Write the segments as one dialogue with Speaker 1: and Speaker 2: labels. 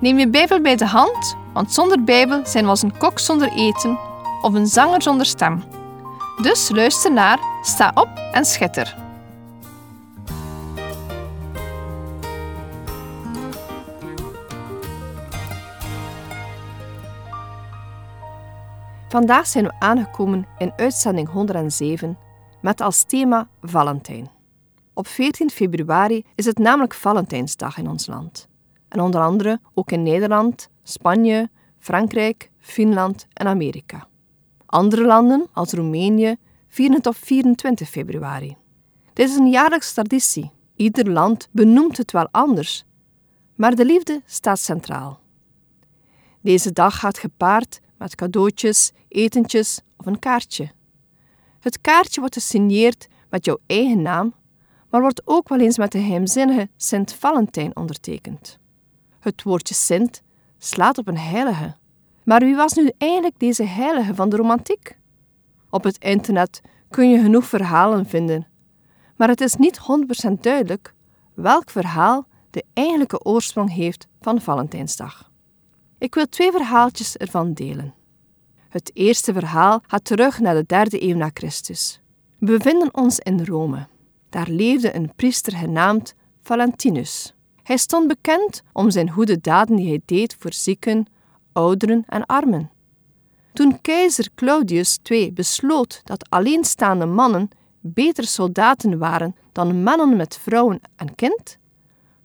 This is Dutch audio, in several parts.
Speaker 1: Neem je Bijbel bij de hand, want zonder Bijbel zijn we als een kok zonder eten of een zanger zonder stem. Dus luister naar, sta op en schitter.
Speaker 2: Vandaag zijn we aangekomen in uitzending 107 met als thema Valentijn. Op 14 februari is het namelijk Valentijnsdag in ons land. En onder andere ook in Nederland, Spanje, Frankrijk, Finland en Amerika. Andere landen, als Roemenië, vieren het op 24 februari. Dit is een jaarlijkse traditie. Ieder land benoemt het wel anders, maar de liefde staat centraal. Deze dag gaat gepaard met cadeautjes, etentjes of een kaartje. Het kaartje wordt gesigneerd met jouw eigen naam, maar wordt ook wel eens met de geheimzinnige Sint Valentijn ondertekend. Het woordje Sint slaat op een heilige. Maar wie was nu eigenlijk deze heilige van de romantiek? Op het internet kun je genoeg verhalen vinden, maar het is niet 100% duidelijk welk verhaal de eigenlijke oorsprong heeft van Valentijnsdag. Ik wil twee verhaaltjes ervan delen. Het eerste verhaal gaat terug naar de derde eeuw na Christus. We bevinden ons in Rome. Daar leefde een priester genaamd Valentinus. Hij stond bekend om zijn goede daden die hij deed voor zieken, ouderen en armen. Toen keizer Claudius II besloot dat alleenstaande mannen beter soldaten waren dan mannen met vrouwen en kind,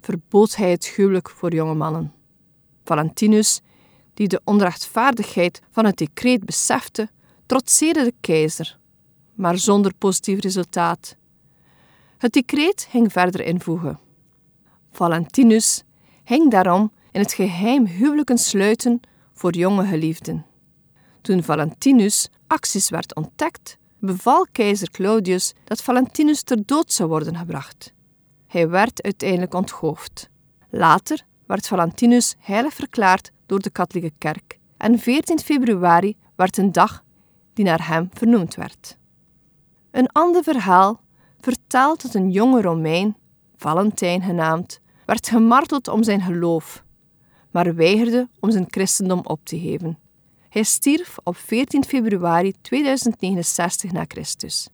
Speaker 2: verbood hij het huwelijk voor jonge mannen. Valentinus, die de onrechtvaardigheid van het decreet besefte, trotseerde de keizer, maar zonder positief resultaat. Het decreet ging verder invoegen. Valentinus ging daarom in het geheim huwelijken sluiten voor jonge geliefden. Toen Valentinus acties werd ontdekt, beval keizer Claudius dat Valentinus ter dood zou worden gebracht. Hij werd uiteindelijk onthoofd. Later werd Valentinus heilig verklaard door de katholieke kerk en 14 februari werd een dag die naar hem vernoemd werd. Een ander verhaal vertelt dat een jonge Romein, Valentijn genaamd, werd gemarteld om zijn geloof, maar weigerde om zijn christendom op te geven. Hij stierf op 14 februari 2069 na Christus.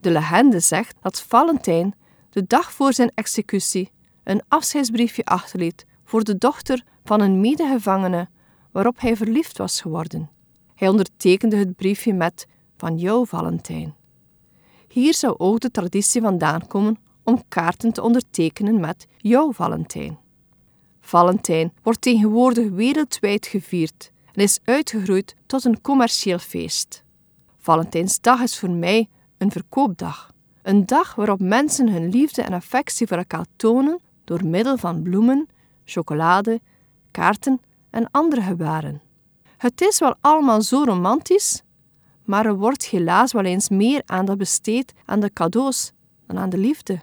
Speaker 2: De legende zegt dat Valentijn de dag voor zijn executie een afscheidsbriefje achterliet voor de dochter van een medegevangene waarop hij verliefd was geworden. Hij ondertekende het briefje met van jou Valentijn. Hier zou ook de traditie vandaan komen om kaarten te ondertekenen met jouw Valentijn. Valentijn wordt tegenwoordig wereldwijd gevierd en is uitgegroeid tot een commercieel feest. Valentijnsdag is voor mij een verkoopdag. Een dag waarop mensen hun liefde en affectie voor elkaar tonen door middel van bloemen, chocolade, kaarten en andere gebaren. Het is wel allemaal zo romantisch, maar er wordt helaas wel eens meer aandacht besteed aan de cadeaus dan aan de liefde.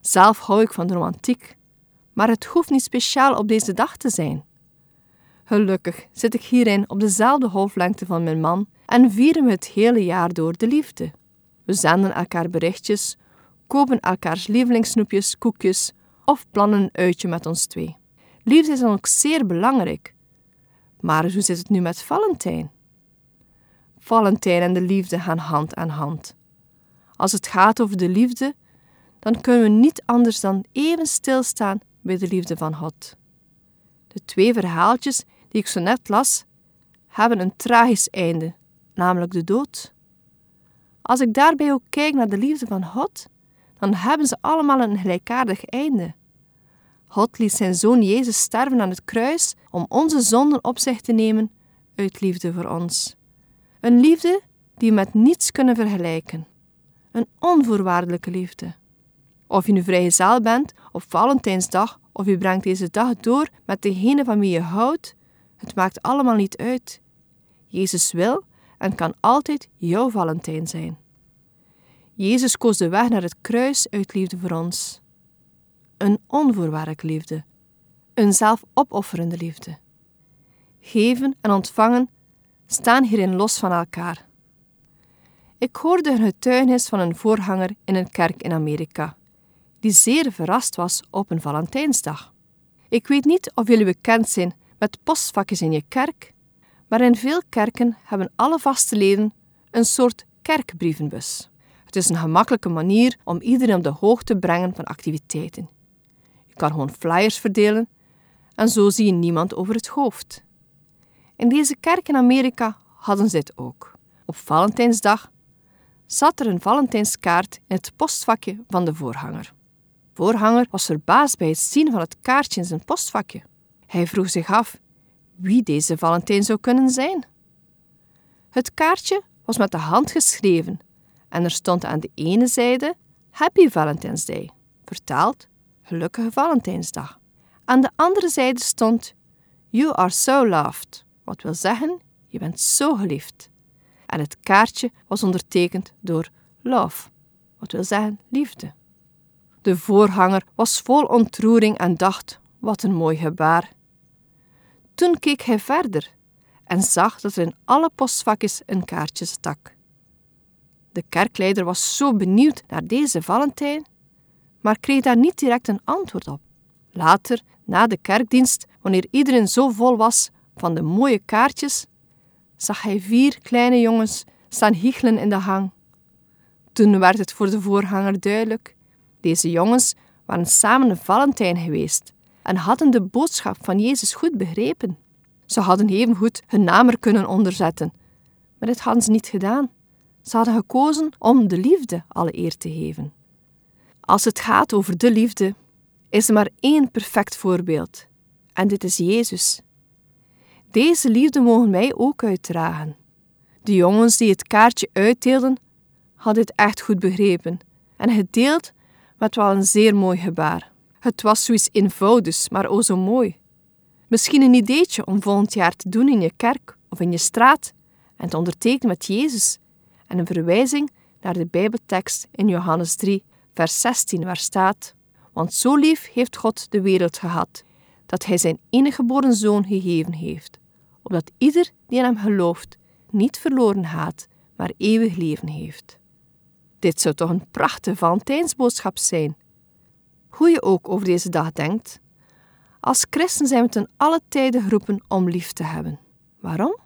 Speaker 2: Zelf hou ik van de romantiek, maar het hoeft niet speciaal op deze dag te zijn. Gelukkig zit ik hierin op dezelfde golflengte van mijn man en vieren we het hele jaar door de liefde. We zenden elkaar berichtjes, kopen elkaars lievelingssnoepjes, koekjes of plannen een uitje met ons twee. Liefde is dan ook zeer belangrijk. Maar hoe zit het nu met Valentijn? Valentijn en de liefde gaan hand aan hand. Als het gaat over de liefde, dan kunnen we niet anders dan even stilstaan bij de liefde van God. De twee verhaaltjes die ik zo net las, hebben een tragisch einde, namelijk de dood. Als ik daarbij ook kijk naar de liefde van God, dan hebben ze allemaal een gelijkaardig einde. God liet zijn zoon Jezus sterven aan het kruis om onze zonden op zich te nemen uit liefde voor ons. Een liefde die we met niets kunnen vergelijken. Een onvoorwaardelijke liefde. Of je nu vrijgezel bent op Valentijnsdag of je brengt deze dag door met degene van wie je houdt, het maakt allemaal niet uit. Jezus wil en kan altijd jouw Valentijn zijn. Jezus koos de weg naar het kruis uit liefde voor ons. Een onvoorwaardelijke liefde, een zelfopofferende liefde. Geven en ontvangen staan hierin los van elkaar. Ik hoorde een getuigenis van een voorganger in een kerk in Amerika, die zeer verrast was op een Valentijnsdag. Ik weet niet of jullie bekend zijn met postvakjes in je kerk, maar in veel kerken hebben alle vaste leden een soort kerkbrievenbus. Het is een gemakkelijke manier om iedereen op de hoogte te brengen van activiteiten. Je kan gewoon flyers verdelen en zo zie je niemand over het hoofd. In deze kerk in Amerika hadden ze dit ook. Op Valentijnsdag zat er een Valentijnskaart in het postvakje van de voorganger. De voorganger was verbaasd bij het zien van het kaartje in zijn postvakje. Hij vroeg zich af wie deze Valentijn zou kunnen zijn. Het kaartje was met de hand geschreven en er stond aan de ene zijde Happy Valentine's Day, vertaald Gelukkige Valentijnsdag. Aan de andere zijde stond You are so loved, wat wil zeggen je bent zo geliefd. En het kaartje was ondertekend door Love, wat wil zeggen liefde. De voorganger was vol ontroering en dacht: wat een mooi gebaar. Toen keek hij verder en zag dat er in alle postvakjes een kaartje stak. De kerkleider was zo benieuwd naar deze Valentijn, maar kreeg daar niet direct een antwoord op. Later, na de kerkdienst, wanneer iedereen zo vol was van de mooie kaartjes, zag hij vier kleine jongens staan hiechelen in de hang. Toen werd het voor de voorganger duidelijk. Deze jongens waren samen een Valentijn geweest en hadden de boodschap van Jezus goed begrepen. Ze hadden evengoed hun naam er kunnen onderzetten, maar dit hadden ze niet gedaan. Ze hadden gekozen om de liefde alle eer te geven. Als het gaat over de liefde, is er maar één perfect voorbeeld, en dit is Jezus. Deze liefde mogen wij ook uitdragen. De jongens die het kaartje uitdeelden, hadden het echt goed begrepen en gedeeld met wel een zeer mooi gebaar. Het was zoiets eenvoudigs, maar o zo mooi. Misschien een ideetje om volgend jaar te doen in je kerk of in je straat en te ondertekenen met Jezus en een verwijzing naar de Bijbeltekst in Johannes 3, vers 16, waar staat: Want zo lief heeft God de wereld gehad, dat Hij zijn enige geboren zoon gegeven heeft, opdat ieder die in Hem gelooft niet verloren gaat, maar eeuwig leven heeft. Dit zou toch een prachtige Valentijnsboodschap zijn. Hoe je ook over deze dag denkt, als christen zijn we ten alle tijden geroepen om lief te hebben. Waarom?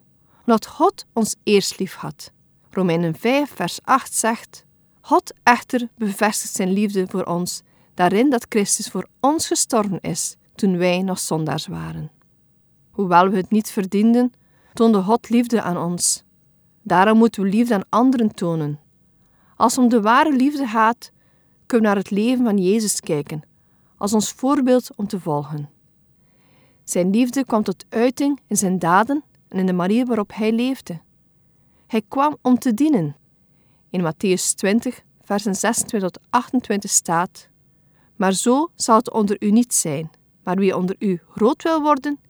Speaker 2: Omdat God ons eerst lief had. Romeinen 5, vers 8 zegt: God echter bevestigt zijn liefde voor ons, daarin dat Christus voor ons gestorven is toen wij nog zondaars waren. Hoewel we het niet verdienden, toonde God liefde aan ons. Daarom moeten we liefde aan anderen tonen. Als om de ware liefde gaat, kunnen we naar het leven van Jezus kijken, als ons voorbeeld om te volgen. Zijn liefde kwam tot uiting in zijn daden en in de manier waarop hij leefde. Hij kwam om te dienen. In Matthäus 20, versen 26 tot 28 staat: Maar zo zal het onder u niet zijn, maar wie onder u groot wil worden,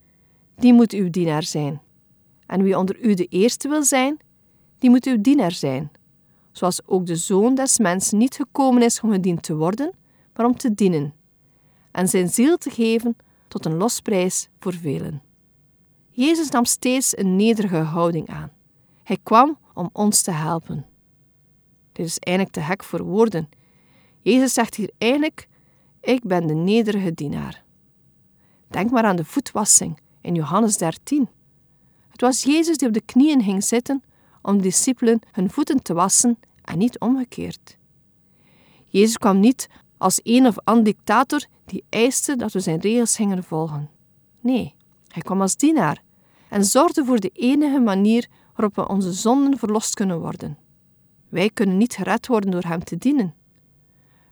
Speaker 2: die moet uw dienaar zijn. En wie onder u de eerste wil zijn, die moet uw dienaar zijn. Zoals ook de zoon des mensen niet gekomen is om gediend te worden, maar om te dienen. En zijn ziel te geven tot een losprijs voor velen. Jezus nam steeds een nederige houding aan. Hij kwam om ons te helpen. Dit is eigenlijk te hek voor woorden. Jezus zegt hier eigenlijk: Ik ben de nederige dienaar. Denk maar aan de voetwassing in Johannes 13. Het was Jezus die op de knieën ging zitten om de discipelen hun voeten te wassen en niet omgekeerd. Jezus kwam niet als een of ander dictator die eiste dat we zijn regels gingen volgen. Nee, hij kwam als dienaar en zorgde voor de enige manier waarop we onze zonden verlost kunnen worden. Wij kunnen niet gered worden door Hem te dienen.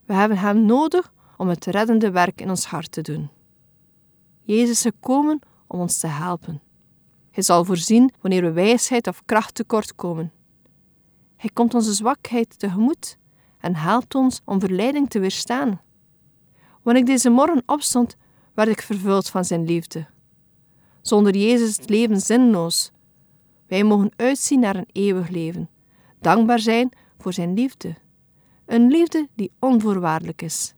Speaker 2: We hebben Hem nodig om het reddende werk in ons hart te doen. Jezus is gekomen om ons te helpen. Hij zal voorzien wanneer we wijsheid of kracht tekort komen. Hij komt onze zwakheid tegemoet en helpt ons om verleiding te weerstaan, Wanneer ik deze morgen opstond, werd ik vervuld van zijn liefde. Zonder Jezus is het leven zinloos. Wij mogen uitzien naar een eeuwig leven, dankbaar zijn voor zijn liefde. Een liefde die onvoorwaardelijk is.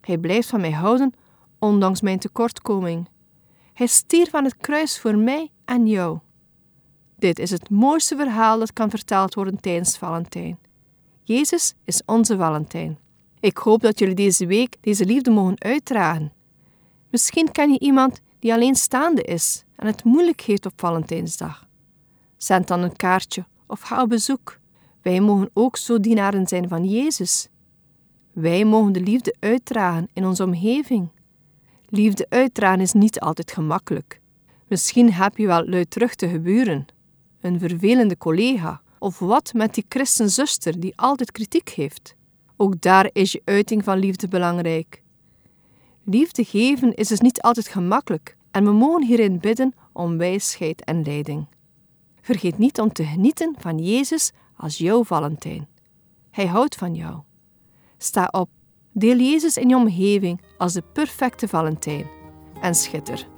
Speaker 2: Hij blijft van mij houden, ondanks mijn tekortkoming. Hij stierf aan het kruis voor mij en jou. Dit is het mooiste verhaal dat kan verteld worden tijdens Valentijn. Jezus is onze Valentijn. Ik hoop dat jullie deze week deze liefde mogen uitdragen. Misschien ken je iemand die alleenstaande is en het moeilijk heeft op Valentijnsdag. Zend dan een kaartje of ga op bezoek. Wij mogen ook zo dienaren zijn van Jezus. Wij mogen de liefde uitdragen in onze omgeving. Liefde uitdragen is niet altijd gemakkelijk. Misschien heb je wel luidruchtige buren, een vervelende collega of wat met die christenzuster die altijd kritiek heeft. Ook daar is je uiting van liefde belangrijk. Liefde geven is dus niet altijd gemakkelijk en we mogen hierin bidden om wijsheid en leiding. Vergeet niet om te genieten van Jezus als jouw Valentijn. Hij houdt van jou. Sta op, deel Jezus in je omgeving als de perfecte Valentijn en schitter.